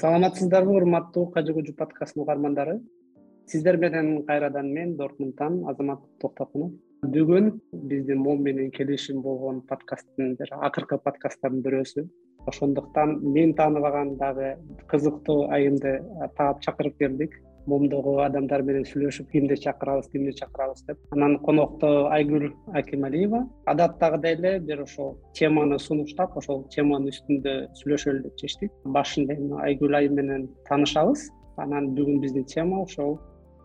саламатсыздарбы урматтуу кажы кужу подкастынын угармандары. Сиздер менен кайрадан мен дортмундтан азамат токтокунов бүгүн биздин моун менен келишим болгон подкасттын бир акыркы подкасттардын бирөөсү. Ошондуктан мен тааныбаган дагы кызыктуу айымды таап чакырып келдик момдогу адамдар менен сүйлөшүп кимди чакырабыз кимди чакырабыз деп. Анан конокто айгүл акималиева. Адаттагыдай эле бир ошол теманы сунуштап ошол теманын үстүндө сүйлөшөлү деп чечтик. Башында эми айгүл айым менен таанышабыз. Анан бүгүн биздин тема ошол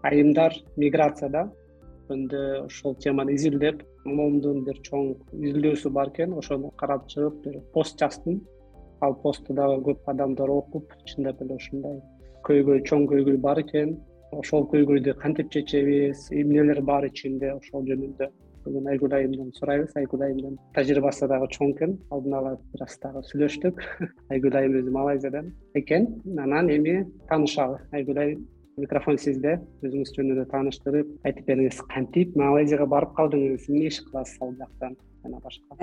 айымдар миграцияда. Ошондо ошол теманы изилдеп момдун бир чоң изилдөөсү бар экен. Ошону карап чыгып бир пост жаздым ал посту дагы көп адамдар окуп чындап эле ушундай көйгөй чоң көйгөй бар экен. Ошол көйгөйдү кантип чечебиз? Эмнелер бар ичинде ошол жөнүндө? Бүгүн айгүл айымдан сурайбыз. Айгүл айымдын тажрыйбасы дагы чоң экен. Алдын ала бир аз дагы сүйлөштүк. Айгүл айым өзү малайзиядан экен. Анан эми таанышалы. Айгүл айым микрофон сизде. Өзүңүз жөнүндө тааныштырып айтып бериңиз. Кантип малайзияга барып калдыңыз? Эмне иш кыласыз ал жакта жана башка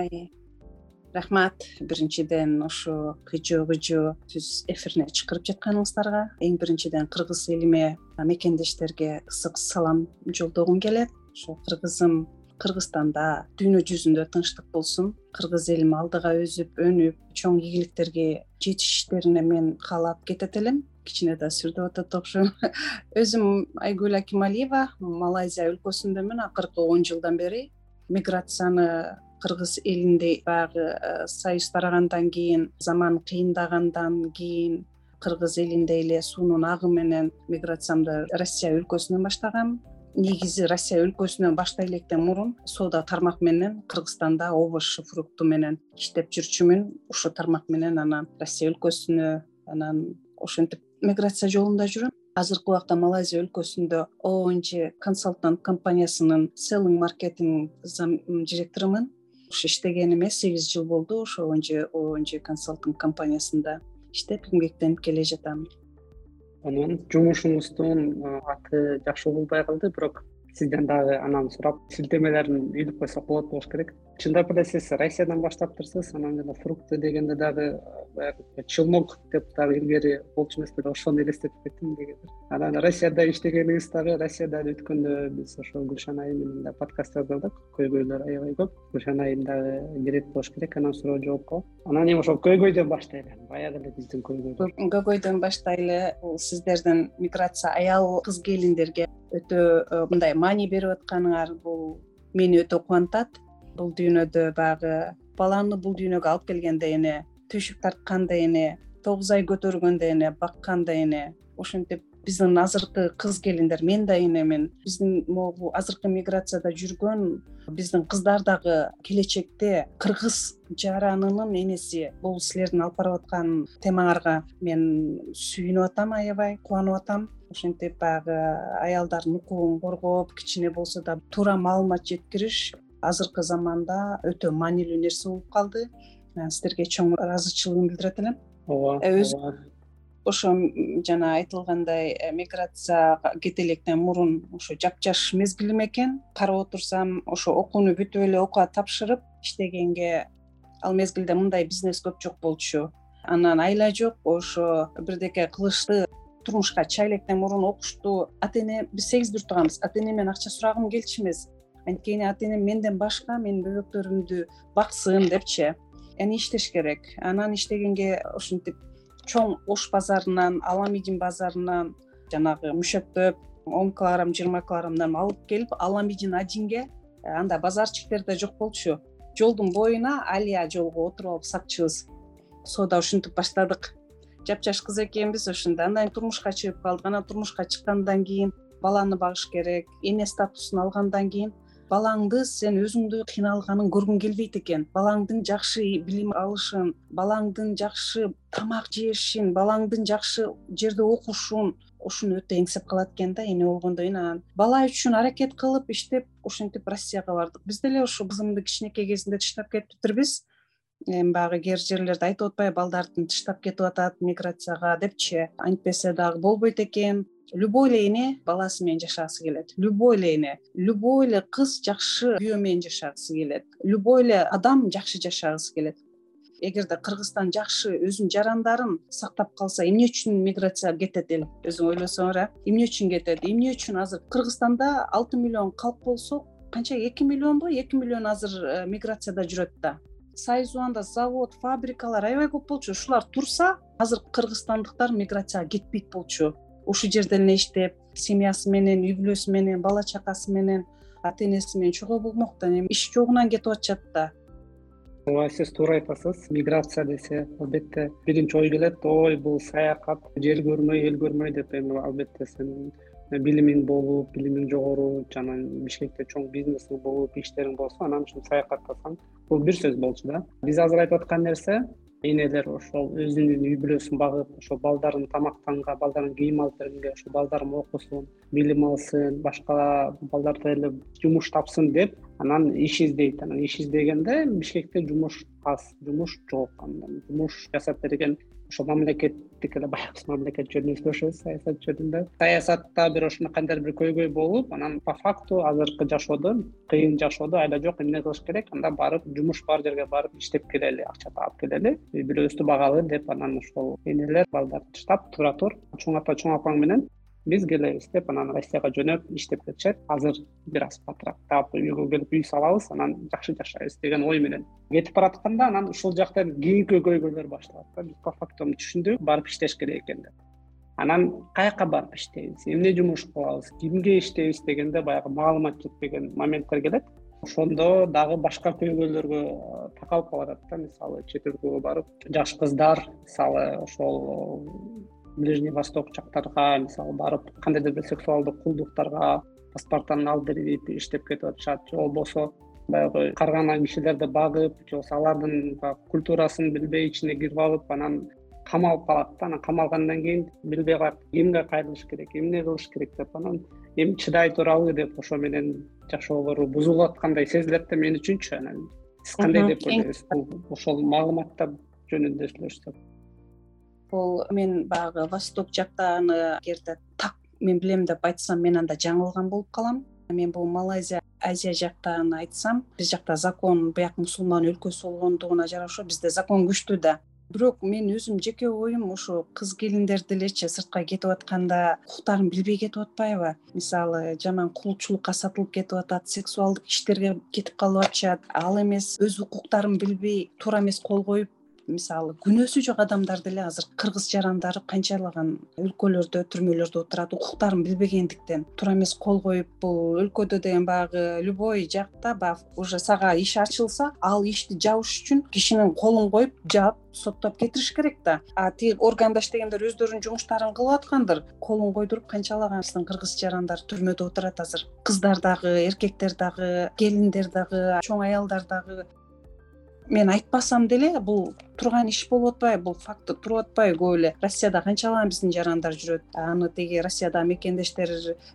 рахмат. Биринчиден ушу кыжы кыжы түз эфирине чакырып жатканыңыздарга. Эң биринчиден кыргыз элиме мекендештерге ысык салам жолдогум келет. Ошо кыргызым кыргызстанда дүйнө жүзүндө тынчтык болсун. Кыргыз элим алдыга өсүп өнүп чоң ийгиликтерге жетишиштерине мен каалап кетет элем. Кичине да сүрдөп атат окшойм өзүм айгүл акималиева малайзия өлкөсүндөмүн акыркы он жылдан бери миграцияны кыргыз элинде баягы э, союз тарагандан кийин заман кыйындагандан кийин кыргыз элинде эле суунун агы менен миграциямды россия өлкөсүнөн баштагам. Негизи россия өлкөсүнөн баштай электен мурун соода тармак менен кыргызстанда овощ фрукту менен иштеп жүрчүмүн. Ушул тармак менен анан россия өлкөсүнө анан ошентип миграция жолунда жүрөм. Азыркы убакта малайзия өлкөсүндө оонж консалтант компаниясынын селлинг маркетинг директорумун ушу иштегениме сегиз жыл болду ошо онж оонж консалтинг компаниясында иштеп эмгектенип келе жатам. Анан жумушуңуздун аты жакшы угулбай калды бирок сизден дагы анан сурап шилтемелерин илип койсок болот болуш керек чындап эле сиз россиядан баштаптырсыз анан жана фрукты дегенде дагы баягы челнок деп дагы илгери болчу эмес беле ошону элестетип кеттим эмнегедир анан россияда иштегениңиз дагы россиядан өткөндө биз ошо гүлшан айым менен даг подкаст жаздырдык көйгөйлөр аябай көп. Гүлшан айым дагы кирет болуш керек анан суроо жоопко анан эми ошол көйгөйдөн баштайлы баягы эле биздин көйгөй көйгөйдөн баштайлы. Бул сиздердин миграция аял кыз келиндерге өтө э, мындай маани берип атканыңар бул мени өтө кубантат бул дүйнөдө баягы баланы бул дүйнөгө алып келгенде эне түйшүк тартканда эне тогуз ай көтөргөндө эне бакканда эне ошентип биздин азыркы кыз келиндер мен да энемин биздин могу азыркы миграцияда жүргөн биздин кыздар дагы келечекте кыргыз жаранынын энеси бул силердин алып барып аткан темаңарга мен сүйүнүп атам аябай кубанып атам. Ошентип баягы аялдардын укугун коргоп кичине болсо да туура маалымат жеткириш азыркы заманда өтө маанилүү нерсе болуп калды. Сиздерге чоң ыраазычылыгымды билдирет элем. Ооба э, өзү ошо жана айтылгандай э, миграцияга кете электен мурун ошо жапжаш мезгилим экен. Карап отурсам ошо окууну бүтүп эле окуя тапшырып иштегенге ал мезгилде мындай бизнес көп жок болчу. Анан айла жок ошо бирдеке кылышты турмушка чыга электен мурун окушту. Ата эне биз сегиз бир тууганбыз ата энемден акча сурагым келчү эмес анткени ата энем менден башка менин бөбөктөрүмдү баксын депчи. Эми иштеш керек. Анан иштегенге ушинтип чоң ош базарынан аламидин базарынан жанагы мүшөктөп он килограмм жыйырма килограммдан алып келип аламидин одинге анда базарчиктер да жок болчу. Жолдун боюна алия жолго отуруп алып сатчубуз соода ушинтип баштадык. Жапжаш кыз экенбиз ошондо андан кийин турмушка чыгып калдык. Анан турмушка чыккандан кийин баланы багыш керек эне статусун алгандан кийин балаңды сен өзүңдү кыйналганың көргүң келбейт экен. Балаңдын жакшы билим алышын балаңдын жакшы тамак жешин балаңдын жакшы жерде окушун ушуну өтө эңсеп калат экен да эне болгондон кийин анан. Бала үчүн аракет кылып иштеп ошентип россияга бардык. Биз деле ушу кызымды кичинекей кезинде таштап кетиптирбиз эми баягы кээ бир жерлерде айтып атпайбы балдарды таштап кетип атат миграцияга депчи. Антпесе дагы болбойт экен любой эле эне баласы менен жашагысы келет. Любой эле эне. Любой эле кыз жакшы күйөө менен жашагысы келет. Любой эле адам жакшы жашагысы келет. Эгерде кыргызстан жакшы өзүнүн жарандарын сактап калса эмне үчүн миграция кетет эл? Өзүң ойлосоңор э эмне үчүн кетет? Эмне үчүн азыр? Кыргызстанда алты миллион калк болсо канча? Эки миллионбу эки миллион азыр э, миграцияда жүрөт да. Сайзуанда завод фабрикалар аябай көп болчу. Ушулар турса азыр кыргызстандыктар миграцияга кетпейт болчу ушул жерде эле иштеп семьясы менен үй бүлөсү менен бала чакасы менен ата энеси менен чогуу болмоктон эми иш жогунан кетип атышат да. Ооба сиз туура айтасыз. Миграция десе албетте биринчи ой келет ой бул саякат жер көрмөй эл көрмөй деп эми албетте сен билимиң болуп билимиң жогору жана бишкекте чоң бизнесиң болуп иштериң болсо анан ушинтип саякаттасаң бул бир сөз болчу да. Биз азыр айтып аткан нерсе энелер ошол өзүнүн үй бүлөсүн багып ошо балдарын тамактанга балдарына кийим алып бергенге ошо балдарым окусун билим алсын башка балдар деле жумуш тапсын деп анан иш издейт. Анан иш издегенде бишкекте жумуш аз жумуш жок анан жумуш жасап берген ошо мамлекеттик эле баягы мамлекет жөнүндө сүйлөшөбүз саясат жөнүндө саясатта бир ошондой кандайдыр бир көйгөй болуп анан по факту азыркы жашоодо кыйын жашоодо айла жок эмне кылыш керек анда барып жумуш бар жерге барып иштеп келели акча таап келели. Үй бүлөбүздү багалы деп анан ошол энелер балдарды таштап тура тур чоң ата чоң апаң менен биз келебиз деп анан россияга жөнөп иштеп кетишет. Азыр бир аз батырак үйгө келип үй салабыз анан жакшы жашайбыз деген ой менен. Кетип баратканда анан ушул жактан кийинки көйгөйлөр башталат да. Биз по факту түшүндүк барып иштеш керек экен деп. Анан каяка барып иштейбиз? Эмне жумуш кылабыз? Кимге иштейбиз дегенде баягы маалымат жетпеген моменттер келет. Ошондо дагы башка көйгөйлөргө такалып калып атат да. Мисалы чет өлкөгө барып жаш кыздар мисалы ошол ближний восток жактарга мисалы барып кандайдыр бир сексуалдык кулдуктарга паспортун алып берип иштеп кетип атышат. Же болбосо баягы карган кишилерди багып же болбосо алардын баягы культурасын билбей ичине кирип алып анан камалып калат да анан камалгандан кийин билбей калат кимге кайрылыш керек эмне кылыш керек деп анан эми чыдай турабы деп ошо менен жашоолору бузулуп аткандай сезилет да мен үчүнчү анан. Сиз кандай деп ойлойсуз? Бул ошол маалыматтар жөнүндө сүйлөшсөк бул мен баягы восток жактаны эгерде так мен билем деп айтсам мен анда жаңылган болуп калам. Мен бул малайзия азия жактаны айтсам биз жакта закон бияк мусулман өлкөсү болгондугуна жараша бизде закон күчтүү да. Бирок мен өзүм жеке оюм ушу кыз келиндер делечи сыртка кетип атканда укуктарын билбей кетип атпайбы. Мисалы жаман кулчулукка сатылып кетип атат сексуалдык иштерге кетип калып атышат. Ал эмес өз укуктарын билбей туура эмес кол коюп мисалы күнөөсү жок адамдар деле азыр кыргыз жарандары канчалаган өлкөлөрдө түрмөлөрдө отурат укуктарын билбегендиктен туура эмес кол коюп бул өлкөдө деген баягы любой жакта баягы уже сага иш ачылса ал ишти жабыш үчүн кишинин колун коюп жаап соттоп кетириш керек да. А тиги органда иштегендер өздөрүнүн жумуштарын кылып аткандыр колун койдуруп канчалаган биздин кыргыз жарандар түрмөдө отурат азыр. Кыздар дагы эркектер дагы келиндер дагы чоң аялдар дагы мен айтпасам деле бул турган иш болуп атпайбы бул факты туруп атпайбы. Көп эле россияда канчалаган биздин жарандар жүрөт. Аны тиги россияда мекендештер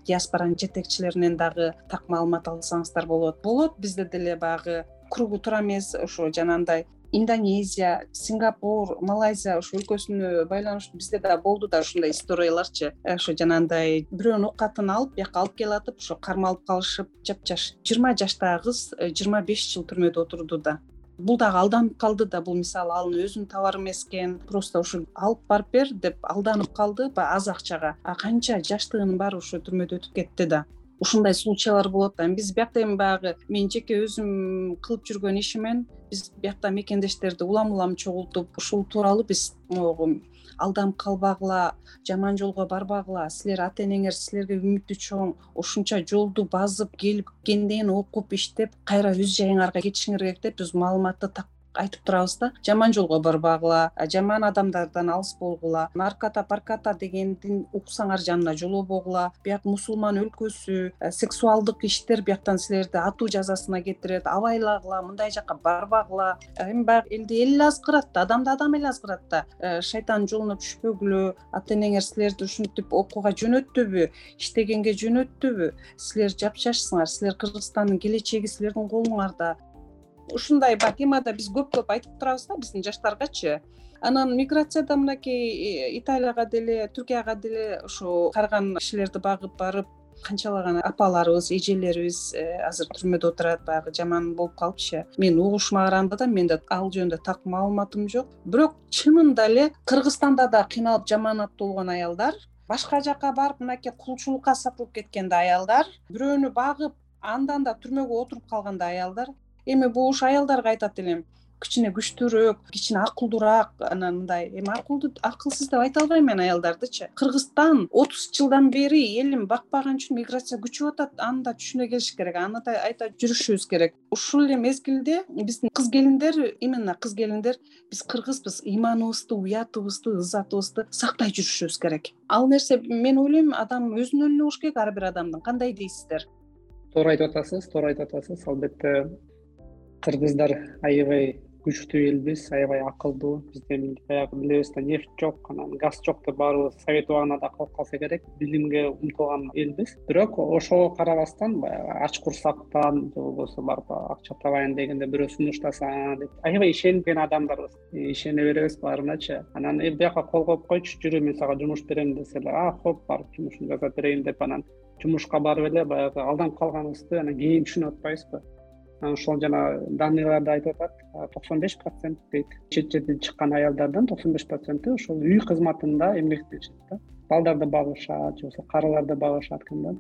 диаспоранын жетекчилеринен дагы так маалымат алсаңыздар болот. Болот бизде деле баягы кругу туура эмес ошо жанагындай индонезия сингапур малайзия ушул өлкөсүнө байланыштуу бизде да болду да ушундай историяларчы. Ошо жанагындай бирөөнүн оокатын алып бияка алып келатып ошо кармалып калышып жапжаш жыйырма жаштагы кыз жыйырма беш жыл түрмөдө отурду да бул дагы алданып калды да бул мисалы анын өзүнүн товары эмес экен просто ушу алып барып бер деп алданып калды баягы аз акчага. А канча жаштыгынын баары ошо түрмөдө өтүп кетти да. Ушундай случаялар болот да. Эми биз биякта эми баягы. Мен жеке өзүм кылып жүргөн ишимен биз биякта мекендештерди улам улам чогултуп ушул тууралуу биз могу алданып калбагыла жаман жолго барбагыла силер ата энеңер силерге үмүтү чоң ушунча жолду базып келип кенден окуп иштеп кайра өз жайыңарга кетишиңер керек деп биз маалыматты айтып турабыз да. Жаман жолго барбагыла жаман адамдардан алыс болгула наркота парката дегенди уксаңар жанына жолобогула бияк мусулман өлкөсү сексуалдык иштер бияктан силерди атуу жазасына кетирет абайлагыла мындай жака барбагыла. Эми баягы элди эл эле азгырат да адамды адам эле азгырат да. Шайтандын жолуна түшпөгүлө ата энеңер силерди ушинтип окууга жөнөттүбү иштегенге жөнөттүбү? Силер жапжашсыңар силер кыргызстандын келечеги силердин колуңарда ушундай темада биз көп көп айтып турабыз да биздин жаштаргачы. Анан миграцияда мынакей италияга деле түркияга деле ушу карган кишилерди багып барып канчалаган апаларыбыз эжелерибиз э, азыр түрмөдө отурат баягы жаман болуп калыпчы. Менин угушума караганда да менде ал жөнүндө так маалыматым жок. Бирок чынында эле кыргызстанда да кыйналып жаманаттуу болгон аялдар башка жака барып мынакей кулчулукка сатылып кеткен да аялдар бирөөнү багып андан да түрмөгө отуруп калган да аялдар эми бул ушу аялдарга айтат элем. Кичине күчтүүрөөк кичине акылдуураак анан мындай эми акылдуу акылсыз деп айта албайм мен аялдардычы. Кыргызстан отуз жылдан бери элин бакпаган үчүн миграция күчөп атат. Аны да түшүнө келиш керек аны да айта жүрүшүбүз керек. Ушул эле мезгилде биздин кыз келиндер именно кыз келиндер биз кыргызбыз. Ыйманыбызды уятыбызды ызатыбызды сактай жүрүшүбүз керек. Ал нерсе мен ойлойм адам өзүнүн эле болуш керек ар бир адамдын. Кандай дейсиздер? Туура айтып атасыз туура айтып атасыз. Албетте кыргыздар аябай күчтүү элбиз аябай акылдуу. Бизде баягы билебиз да нефть жок анан газ жок деп баарыбыз совет убагында калып калса керек. Билимге умтулган элбиз. Бирок ошого карабастан баягы ач курсактан же болбосо барып акча табайын дегенде бирөө сунуштаса деп аябай ишенген адамдарбыз. Ишене беребиз баарыначы. Анан буяка кол коюп койчу жүрү мен сага жумуш берем десе эле а хоп барып жумушун жасап берейин деп анан жумушка барып эле баягы алданып калганыбызды анан кийин түшүнүп атпайбызбы ошол жана данныйларда айтып атат. Токсон беш процент дейт. Чет жерден чыккан аялдардын токсон беш проценти ошол үй кызматында эмгектенишет да. Балдарды багышат же болбосо карыларды багышат экен да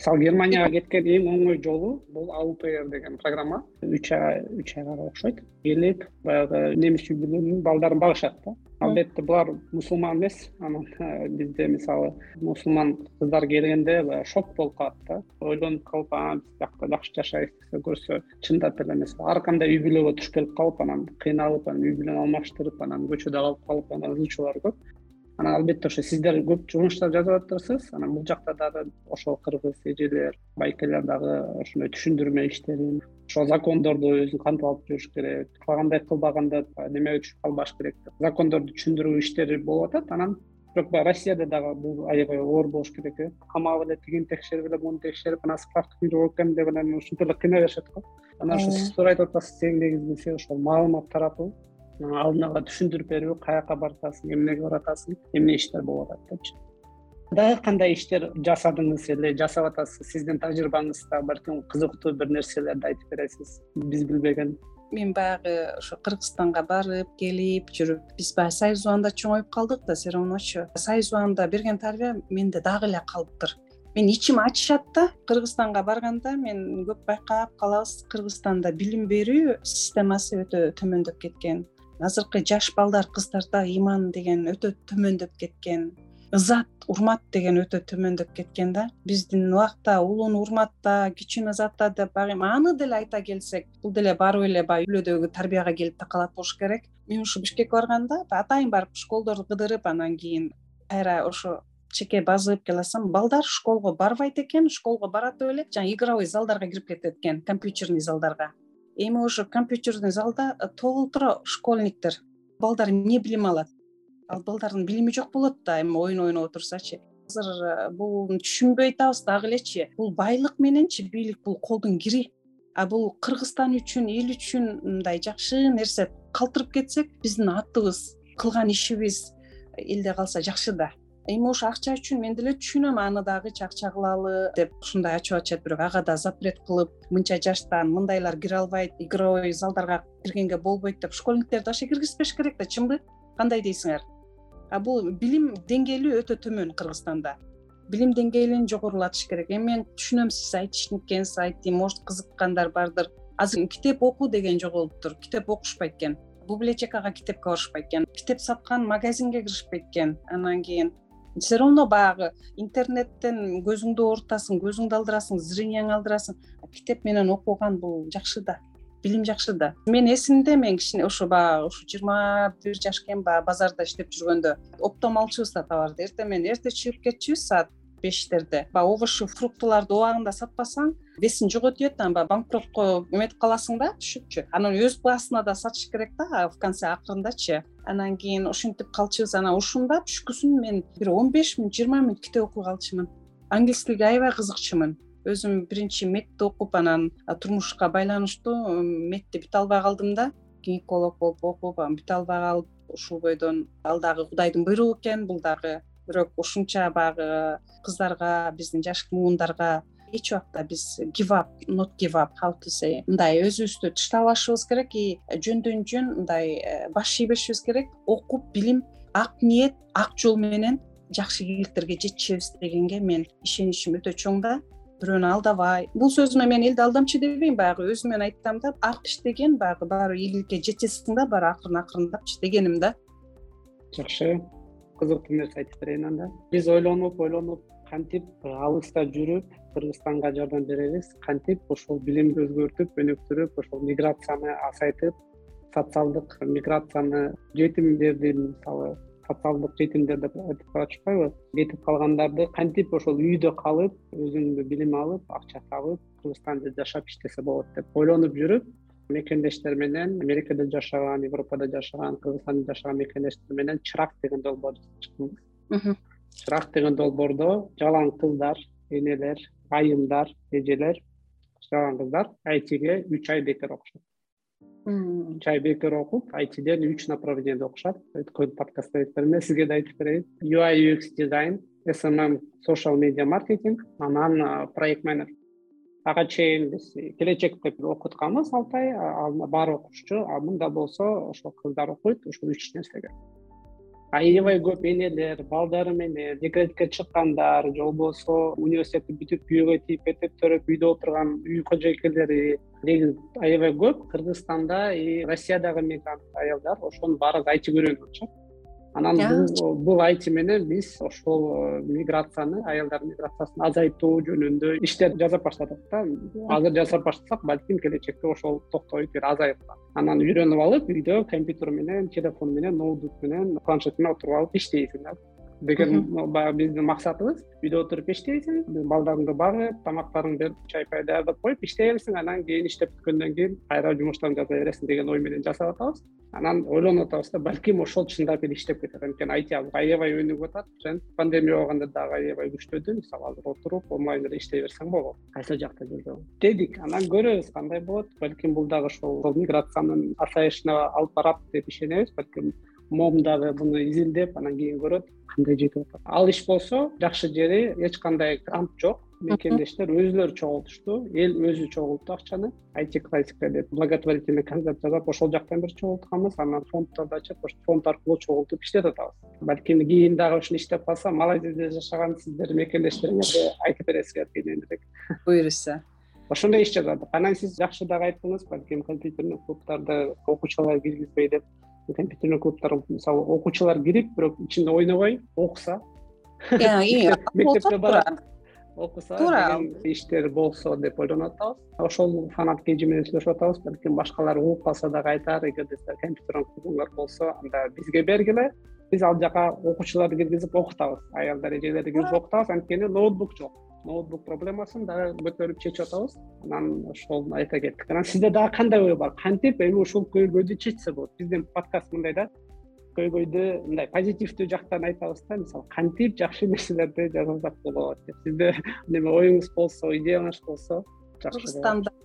мисалы германияга кеткен эң оңой жолу бул аупр деген программа. Үч ай үч айга окшойт. Келип баягы немис үй бүлөнүн балдарын багышат да. Албетте булар мусулман эмес. Анан э, бизде мисалы мусулман кыздар келгенде баягы шок болуп калат да. Ойлонуп калып а биз биякта жакшы жашайбыз десе көрсө чындап эле эмес. Ар кандай үй бүлөгө туш келип калып анан кыйналып анан үй бүлөнү алмаштырып анан көчөдө калып калып анан ызылчулар көп анан албетте ошо сиздер көп жумуштар жасап атасыз. Анан бул жакта дагы ошол кыргыз эжелер байкелер дагы ошондой түшүндүрмө иштерин ошол закондорду өзүн кантип алып жүрүш керек калгандай кылбаганда немеге түшүп калбаш керек деп закондорду түшүндүрүү иштери болуп атат. Анан бирок баягы россияда дагы бул аябай оор болуш керек э. Камап эле тигини текшерип эле муну текшерип анан справка кыйдырып койгом деп анан ушинтип эле кыйнай беришет го. Анан ошо сиз туура айтып атасыз эң негизгиси ошол маалымат таратуу алдын ала түшүндүрүп берүү каяка баратасың эмнеге баратасың эмне иштер болуп атат депчи дагы кандай иштер жасадыңыз эле жасап атасыз сиздин тажрыйбаңызда балким кызыктуу бир нерселерди айтып бересиз биз билбеген. Мен баягы ошо кыргызстанга барып келип жүрүп биз баягы союз чоңоюп калдык да все равночу союз берген тарбия менде дагы эле калыптыр. Менин ичим ачышат да кыргызстанга барганда мен көп байкап калабыз. Кыргызстанда билим берүү системасы өтө төмөндөп кеткен азыркы жаш балдар кыздарда ыйман деген өтө төмөндөп кеткен ызат урмат деген өтө төмөндөп кеткен да. Биздин убакта улууну урматта кичүүнү ызатта деп баягы эми аны деле айта келсек бул деле барып эле баягы үй бүлөдөгү тарбияга келип такалат болуш керек. Мен ушу бишкекке барганда атайын барып школдорду кыдырып анан кийин кайра ошо чеке базып келатсам балдар школго барбайт экен школго баратып эле жанаг игровой залдарга кирип кетет экен компьютерный залдарга эми ошо компьютерный залда толтура школьниктер балдар эмне билим алат? Ал балдардын билими жок болот да эми оюн ойноп отурсачы. Азыр э, буну түшүнбөй атабыз дагы элечи. Бул байлык мененчи бийлик бул колдун кири. А бул кыргызстан үчүн эл үчүн мындай жакшы нерсе калтырып кетсек биздин атыбыз кылган ишибиз элде калса жакшы да эми ошо акча үчүн мен деле түшүнөм аны дагычы акча кылалы деп ушундай ачып атышат. Бирок ага да запрет кылып мынча жаштан мындайлар кире албайт игровой залдарга киргенге болбойт деп школьниктерди вообще киргизбеш керек да чынбы? Кандай дейсиңер? А бул билим деңгээли өтө төмөн кыргызстанда. Билим деңгээлин жогорулатыш керек. Эми мен түшүнөм сиз айтишын экенсиз айттым может кызыккандар бардыр. Азыр китеп окуу деген жоголуптур китеп окушпайт экен. Библиотекага китепке барышпайт экен. Китеп саткан магазинге киришпейт экен. Анан кийин все равно баягы интернеттен көзүңдү оорутасың көзүңдү алдырасың зренияңды алдырасың. Китеп менен окуган бул жакшы да билим жакшы да. Менин эсимде мен кичине ушу баягы ушу жыйырма бир жаш экен баягы базарда иштеп жүргөндө оптом алчубуз да товарды. Эртең менен эрте чыгып кетчүбүз саат бештерде. Баягы овощи фруктыларды убагында сатпасаң весиң жоготуп анан баягы банкротко эметип каласың да түшүпчү. Анан өз баасына да сатыш керек да в конце акырындачы. Анан кийин ушинтип калчубуз анан ушунда түшкүсүн мен бир он беш мүнөт жыйырма мүнөт китеп окуй калчумун англис тилге аябай кызыкчумун өзүм биринчи медти окуп анан турмушка байланыштуу медти бүтө албай калдым да. Гинеколог болуп окуп анан бүтө албай калып ушул бойдон ал дагы кудайдын буйругу экен бул дагы бирок ушунча баягы кыздарга биздин жаш муундарга эч убакта биз give up how to say мындай өзүбүздү тыштабашыбыз керек и жөндөн жөн мындай э, баш ийбешибиз керек. Окуп билим ак ниет ак жол менен жакшы ийгиликтерге жетишебиз дегенге менин ишеничим өтө чоң да. Бирөөнү алдабай. Бул сөзүмө мен элди алдамчы дебейм баягы өзүм менен айтсам да. Ак иштеген баягы баары ийгиликке жетесиң да баары акырын акырындапчы дегеним да. Жакшы кызыктуу нерсе айтып берейин анда. Биз ойлонуп ойлонуп кантип алыста жүрүп кыргызстанга жардам беребиз кантип ушул билимди өзгөртүп өнүктүрүп ошол миграцияны азайтып социалдык миграцияны жетимдерди мисалы социалдык жетимдер деп айтып атышпайбы кетип калгандарды кантип ошол үйдө калып өзүндө билим алып акча табып кыргызстанда жашап иштесе болот деп ойлонуп жүрүп мекендештер менен америкада жашаган европада жашаган кыргызстанда жашаган мекендештер менен чырак деген долбоорду чыкканбыз чырак деген долбоордо жалаң кыздар энелер айымдар эжелер жашаган кыздар айтиге үч ай бекер окушат үч ай бекер окуп айтиден үч направлениеде окушат өткөн подкастта айтып бердим эле сизге да айтып берейин. Uiux дизайн smm social media маркетинг анан проект менеджер ага чейин биз келечек деп окутканбыз алты ай баары окушчу а мында болсо ошол кыздар окуйт ушул үч нерсеге. Аябай көп энелер балдары менен декретке чыккандар же болбосо университетти бүтүп үйгө тийип мектеп бүтүрүп үйдө отурган үй кожойкелери негизи аябай көп. Кыргызстанда и россиядагы мигрант аялдар ошонун баардыгы айти үйрөнүп атышат анан бул айти менен биз ошол э, миграцияны аялдардын миграциясын азайтуу жөнүндө иштер жасап баштадык да. Азыр жасап баштасак балким келечекте ошол токтобойт бир азайып калат. Анан үйрөнүп алып үйдө компьютер менен телефон менен ноутбук менен планшет менен отуруп алып иштейсиң да деген баягы биздин максатыбыз. Үйдө отуруп иштейсиң балдарыңды багып тамактарыңды берип чай пай даярдап коюп иштей бересиң анан кийин иштеп бүткөндөн кийин кайра жумуштарыңды жасай бересиң деген ой менен жасап атабыз. Анан ойлонуп атабыз да балким ошол чындап эле иштеп кетет анткени айти аябай өнүгүп атат. Жана пандемия болгондо дагы аябай күчтөдү мисалы азыр отуруп онлайн эле иштей берсең болот. Кайсы жакта жүрсөң дедик анан көрөбүз кандай болот? Балким бул дагы ошол миграциянын азайышына алып барат деп ишенебиз. Балким мом дагы муну изилдеп анан кийин көрөт кандай жетип атат. Ал иш болсо жакшы жери эч кандай грант жок. Мекендештер өзүлөрү чогултушту. Эл өзү чогултту акчаны. Айти классика деп благотворительный концерт жасап ошол жактан бир чогултканбыз. Анан фонддорду ачып ошол фонд аркылуу чогултуп иштеп атабыз. Балким кийин дагы ушуну иштеп калса малайзияда жашаган сиздердин мекендештериңерге айтып бересиңер кийинирээк буюрса ошондой иш жасадык. Анан сиз жакшы дагы айттыңыз балким компьютерный клубдарды окуучулар киргизбей деп компьютерный клубдар мисалы окуучулар кирип бирок ичинде ойнобой окуса мектепке барат. окуса деген иштер болсо деп ойлонуп атабыз ошол фанат kg менен сүйлөшүп атабыз балким башкалар угуп калса дагы айтар эгерде силер компьютерный клубуңар болсо анда бизге бергиле биз ал жака окуучуларды киргизип окутабыз. Аялдар эжелерди киргизип окутабыз. Анткени ноутбук жок ноутбук проблемасын дагы көтөрүп чечип атабыз. Анан ошол айта кеттик. Анан сизде дагы кандай ой бар? Кантип? Эми ушул көйгөйдү чечсе болот. Биздин подкаст мындай да. Көйгөйдү мындай позитивдүү жактан айтабыз да. Мисалы кантип жакшы нерселерди жасасак болот деп. Сизде оюңуз болсо идеяңыз болсо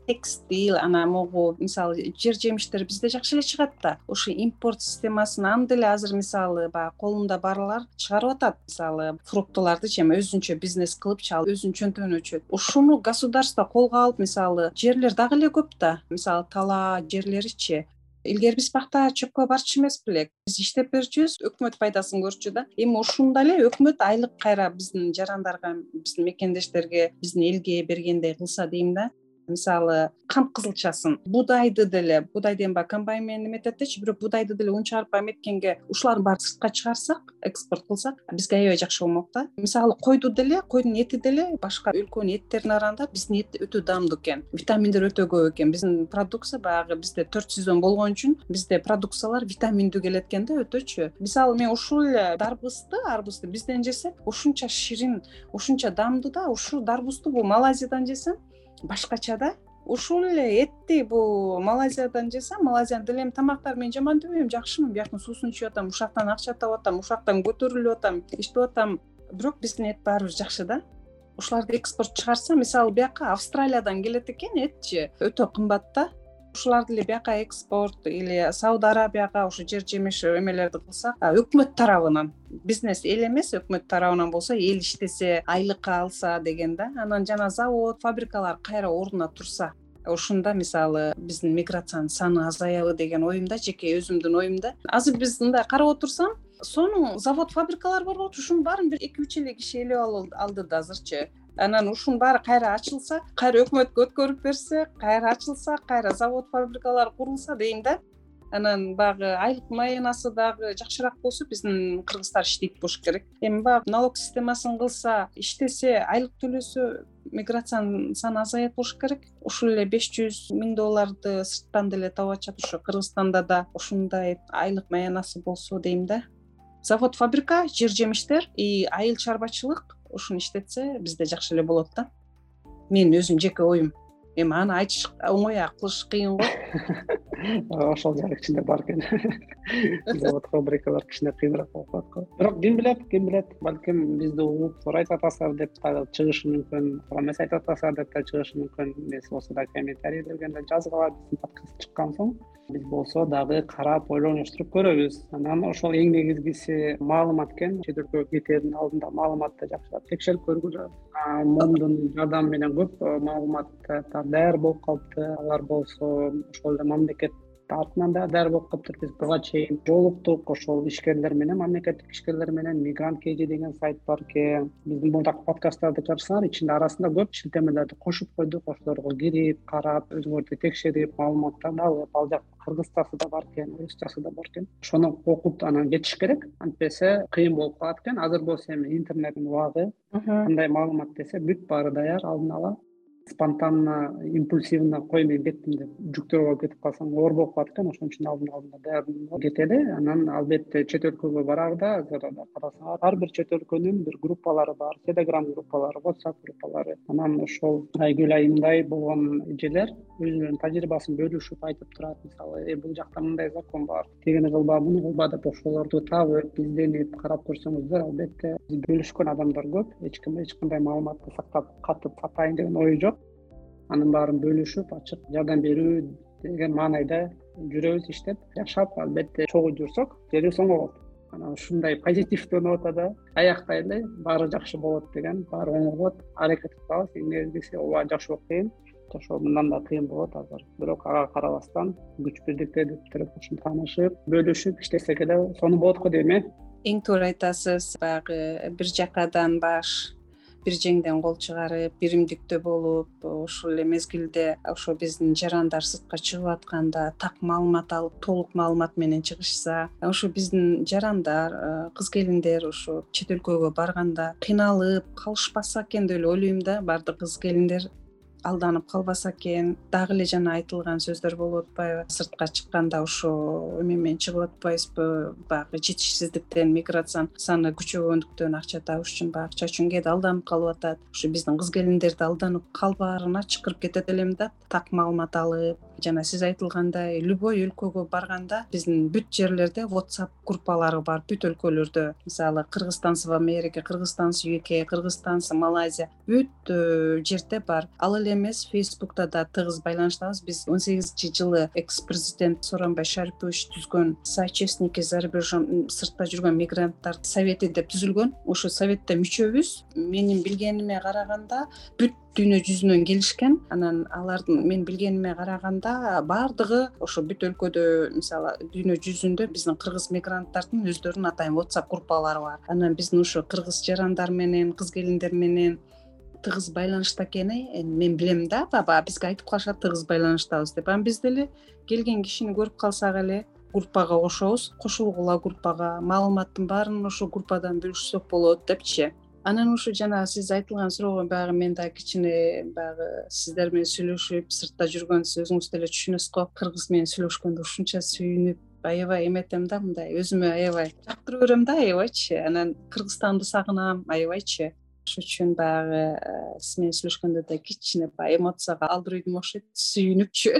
текстиль анан могу мисалы жер жемиштер бизде жакшы эле чыгат да. Ушу импорт системасын анда эле азыр мисалы баягы колунда барлар чыгарып атат. Мисалы фруктылардычы эми өзүнчө бизнес кылыпчы ал өзүнүн чөнтөгүнө өчөт ушуну государство колго алып мисалы жерлер дагы эле көп да. Мисалы талаа жерлеричи илгери биз бакта чөпкө барчу эмес белек биз иштеп берчүбүз өкмөт пайдасын көрчү да. Эми ушунда эле өкмөт айлык кайра биздин жарандарга биздин мекендештерге биздин элге бергендей кылса дейм да мисалы кант кызылчасын. Буудайды деле буудайды эми баягы комбайн менен эметет дечи бирок буудайды деле унчалык баягы эметкенге ушулардын баарын сыртка чыгарсак экспорт кылсак бизге аябай жакшы болмок да. Мисалы койду деле койдун эти деле башка өлкөнүн эттерине караганда биздин эт өтө даамдуу экен. Витаминдер өтө көп экен. Биздин продукция баягы бизде төрт сезон болгон үчүн бизде продукциялар витаминдүү келет экен да өтөчү. Мисалы мен ушул эле дарбызды арбузду бизден жесек ушунча ширин ушунча даамдуу да ушул дарбузду бул малайзиядан жесем башкача да. Ушул эле этти бул малайзиядан жесем малайзиянын деле эми тамактарын мен жаман дебейм жакшымын. Бияктын суусун ичип атам ушул жактан акча таап атам ушул жактан көтөрүлүп атам иштеп атам. Бирок биздин эт баары жакшы да. Ушуларды экспорт чыгарса мисалы бияка австралиядан келет экен этчи. Өтө кымбат да ушуларды эле бияка экспорт или сауд арабияга ушу жер жемиш эмелерди кылсак өкмөт тарабынан бизнес эл эмес өкмөт тарабынан болсо эл иштесе айлык алса деген да. Анан жана завод фабрикалар кайра ордуна турса ушунда мисалы биздин миграциянын саны азаябы деген оюм да жеке өзүмдүн оюм да. Азыр биз мындай карап отурсам сонун завод фабрикалар бар болчу ушунун баарын бир эки үч эле киши ээлеп алды да азырчы. Анан ушунун баары кайра ачылса кайра өкмөткө өткөрүп берсе кайра ачылса кайра завод фабрикалар курулса дейм да. Анан баягы айлык маянасы дагы жакшыраак болсо биздин кыргыздар иштейт болуш керек. Эми баягы налог системасын кылса иштесе айлык төлөсө миграциянын саны азаят болуш керек. Ушул эле беш жүз миң долларды сырттан деле таап атышат ошо кыргызстанда да ушундай айлык маянасы болсо дейм да завод фабрика жер жемиштер и айыл чарбачылык ушуну иштетсе бизде жакшы эле болот да. Менин өзүмдүн жеке оюм. Эми аны айтыш оңой а кылыш кыйын го ошол жагы кичине бар экен. Завод фабрикалар кичине кыйыныраак болуп калат го. Бирок ким билет ким билет балким бизди угуп туура айтып атасыздар деп дагы чыгышы мүмкүн туура эмес айтып атасыздар деп да чыгышы мүмкүн. Эмес болсо да комментарийлерге жазгыла биздин подкаст чыккан соң биз болсо дагы карап ойлонуштуруп көрөбүз. Анан ошол эң негизгиси маалымат экен. Чет өлкөгө кетердин алдында маалыматты жакшыраак текшерип көргүлө момдун жардамы менен көп маалыматтар даяр болуп калыпты. Алар болсо ошол эле мамлекет артынан дагы даяр болуп калыптыр биз буга чейин жолуктук ошол ишкерлер менен мамлекеттик ишкерлер менен мигрант kg деген сайт бар экен биздин мурдакы подкасттарды чачсаңар ичинде арасында көп шилтемелерди кошуп койдук. Ошолорго кирип карап өзүңөрдү текшерип маалыматтарды алып ал жакта кыргызчасы да бар экен орусчасы да бар экен. Ошону окуп анан кетиш керек. Антпесе кыйын болуп калат экен. Азыр болсо эми интернеттин убагы. Кандай маалымат десе бүт баары даяр алдын ала спонтанно импульсивно кой мен кеттим деп жүктөрүп алып кетип калсаң оор болуп калат экен ошон үчүн алдын ала даярданып кетели анан албетте чет өлкөгө бараарда азыр карасаңар ар бир чет өлкөнүн бир группалары бар телеграм группалары whatsapp группалары. Анан ошол айгүл айымдай болгон эжелер өзүнүн тажрыйбасын бөлүшүп айтып турат. Мисалы э бул жакта мындай закон бар тигини кылба муну кылба деп ошолорду табып изденип карап көрсөңүздөр албетте. Бөлүшкөн адамдар көп эч ким эч кандай маалыматты сактап катып сатайын деген ою жок анын баарын бөлүшүп ачык жардам берүү деген маанайда жүрөбүз иштеп жашап албетте чогуу жүрсөк жерибиз оңой болот. Анан ушундай позитивдүү нотада аяктайлы баары жакшы болот деген баары оңой болот аракет кылабыз эң негизгиси ооба жашоо кыйын жашоо мындан да кыйын болот азыр. Бирок ага карабастан күч бирдиктерди ушинтип таанышып бөлүшүп иштесек эле сонун болот го дейм э. Эң туура айтасыз баягы бир жакадан баш бир жеңден кол чыгарып биримдиктүү болуп ушул эле мезгилде ошо биздин жарандар сыртка чыгып атканда так маалымат алып толук маалымат менен чыгышса ошо биздин жарандар э, кыз келиндер ошо чет өлкөгө барганда кыйналып калышпаса экен деп эле ойлойм да баардык кыз келиндер алданып калбаса экен. Дагы эле жана айтылган сөздөр болуп атпайбы сыртка чыкканда ошо эме менен чыгып атпайбызбы баягы жетишсиздиктен миграциянын саны күчөгөндүктөн акча табыш үчүн баягы акча үчүн кээде алданып калып атат. Ушу биздин кыз келиндерди алданып калбаарына чакырып кетет элем да. Так маалымат алып жана сиз айтылгандай любой өлкөгө барганда биздин бүт жерлерде whatsapp группалары бар бүт өлкөлөрдө. Мисалы кыргызстансыз в америке кыргызстансыз uk кыргызстансыз малайзия бүт э, жерде бар. Ал эле эмес фейсбукта да тыгыз байланыштабыз. Биз он сегизинчи жылы экс президент сооронбай шарипович түзгөн соотечественники зарубежом сыртта жүргөн мигранттар совети деп түзүлгөн. Ошол советте мүчөбүз. Менин билгениме караганда бүт дүйнө жүзүнөн келишкен. Анан алардын мен билгениме караганда баардыгы ошо бүт өлкөдө мисалы дүйнө жүзүндө биздин кыргыз мигранттардын өздөрүнүн атайын whatsapp группалары бар. Анан биздин ушу кыргыз жарандар менен кыз келиндер менен тыгыз байланышта экени эми мен билем да баягы бизге айтып калышат тыгыз байланыштабыз деп. Анан биз деле келген кишини көрүп калсак эле группага кошобуз кошулгула группага маалыматтын баарын ошол группадан бөлүшсөк болот депчи анан ушу жанагы сиз айтылган суроого баягы мен дагы кичине баягы сиздер менен сүйлөшүп сыртта жүргөн өзүңүз деле түшүнөсүз го кыргыз менен сүйлөшкөндө ушунча сүйүнүп аябай эметем да мындай. Өзүмө аябай жактыра берем да аябайчы. Анан кыргызстанды сагынам аябайчы ошол үчүн баягы э, сиз менен сүйлөшкөндө да кичине баягы эмоцияга алдыр үйдүм окшойт сүйүнүпчү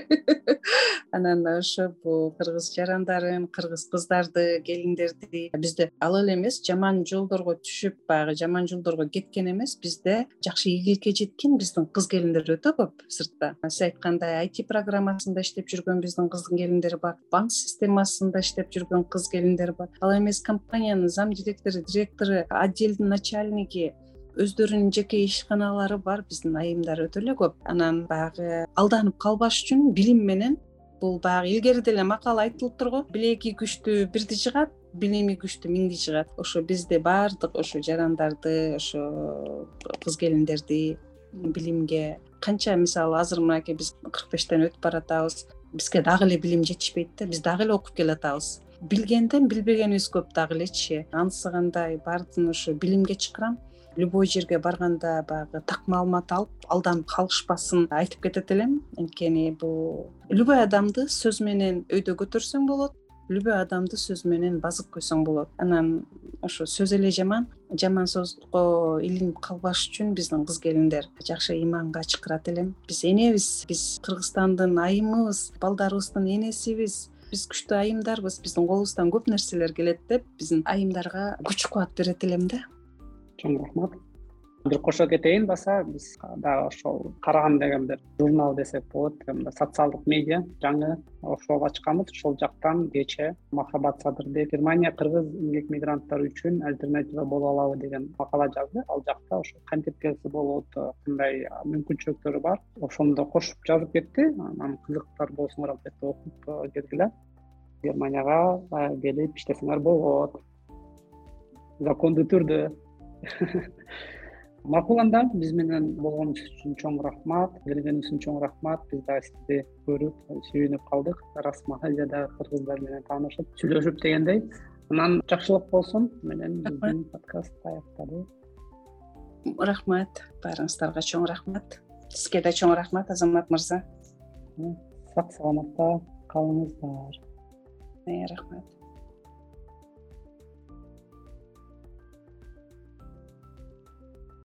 анан ошо бул кыргыз жарандарын кыргыз кыздарды келиндерди бизде ал эле эмес жаман жолдорго түшүп баягы жаман жолдорго кеткен эмес бизде жакшы ийгиликке жеткен биздин кыз келиндер өтө көп сыртта. Сиз айткандай айти программасында иштеп жүргөн биздин кыз келиндер бар банк системасында иштеп жүргөн кыз келиндер бар. Ал эмес компаниянын зам директору директору отделдин начальниги өздөрүнүн жеке ишканалары бар биздин айымдар өтө эле көп. Анан баягы алданып калбаш үчүн билим менен бул баягы илгери деле макал айтылыптыр го билеки күчтүү бирди жыгат билими күчтүү миңди жыгат. Ошо бизде баардык ошо жарандарды ошо кыз келиндерди билимге канча мисалы азыр мынакей биз кырк бештен өтүп баратабыз. Бизге дагы эле билим жетишпейт да биз дагы эле окуп келатабыз. Билгенден билбегенибиз көп дагы элечи. Анысы кандай баардыгын ошо билимге чакырам любой жерге барганда баягы так маалымат алып алданып калышпасын айтып кетет элем. Анткени бул любой адамды сөз менен өйдө көтөрсөң болот любой адамды сөз менен базып койсоң болот. Анан ошо сөз эле жаман. Жаман сөзгө илинип калбаш үчүн биздин кыз келиндер жакшы ыйманга чакырат элем. Биз энебиз биз кыргызстандын айымыбыз балдарыбыздын энесибиз. Биз күчтүү айымдарбыз биздин колубуздан көп нерселер келет деп биздин айымдарга күч кубат берет элем да чоң рахмат. Бир кошо кетейин баса биз дагы ошол караган деген бир журнал десек болот социалдык медиа жаңы ошол ачканбыз ошол жактан кечээ махабат садырбек германия кыргыз эмгек мигранттары үчүн альтернатива боло алабы деген макала жазды. Ал жакта ошо кантип келсе болот кандай мүмкүнчүлүктөрү бар ошону да кошуп жазып кетти. Анан кызыктар болсоңор албетте окуп келгиле германияга келип иштесеңер болот. Закондуу түрдө макул анда биз менен болгонуңуз үчүн чоң рахмат келгениңиз үчүн чоң рахмат. Биз дагы сизди көрүп сүйүнүп калдык. Расма дагы кыргыздар менен таанышып сүйлөшүп дегендей. Анан жакшылык болсун менен биздин подкаст аякталды рахмат. Баарыңыздарга чоң рахмат. Сизге да чоң рахмат азамат мырза. Сак саламатта калыңыздар. Э, рахмат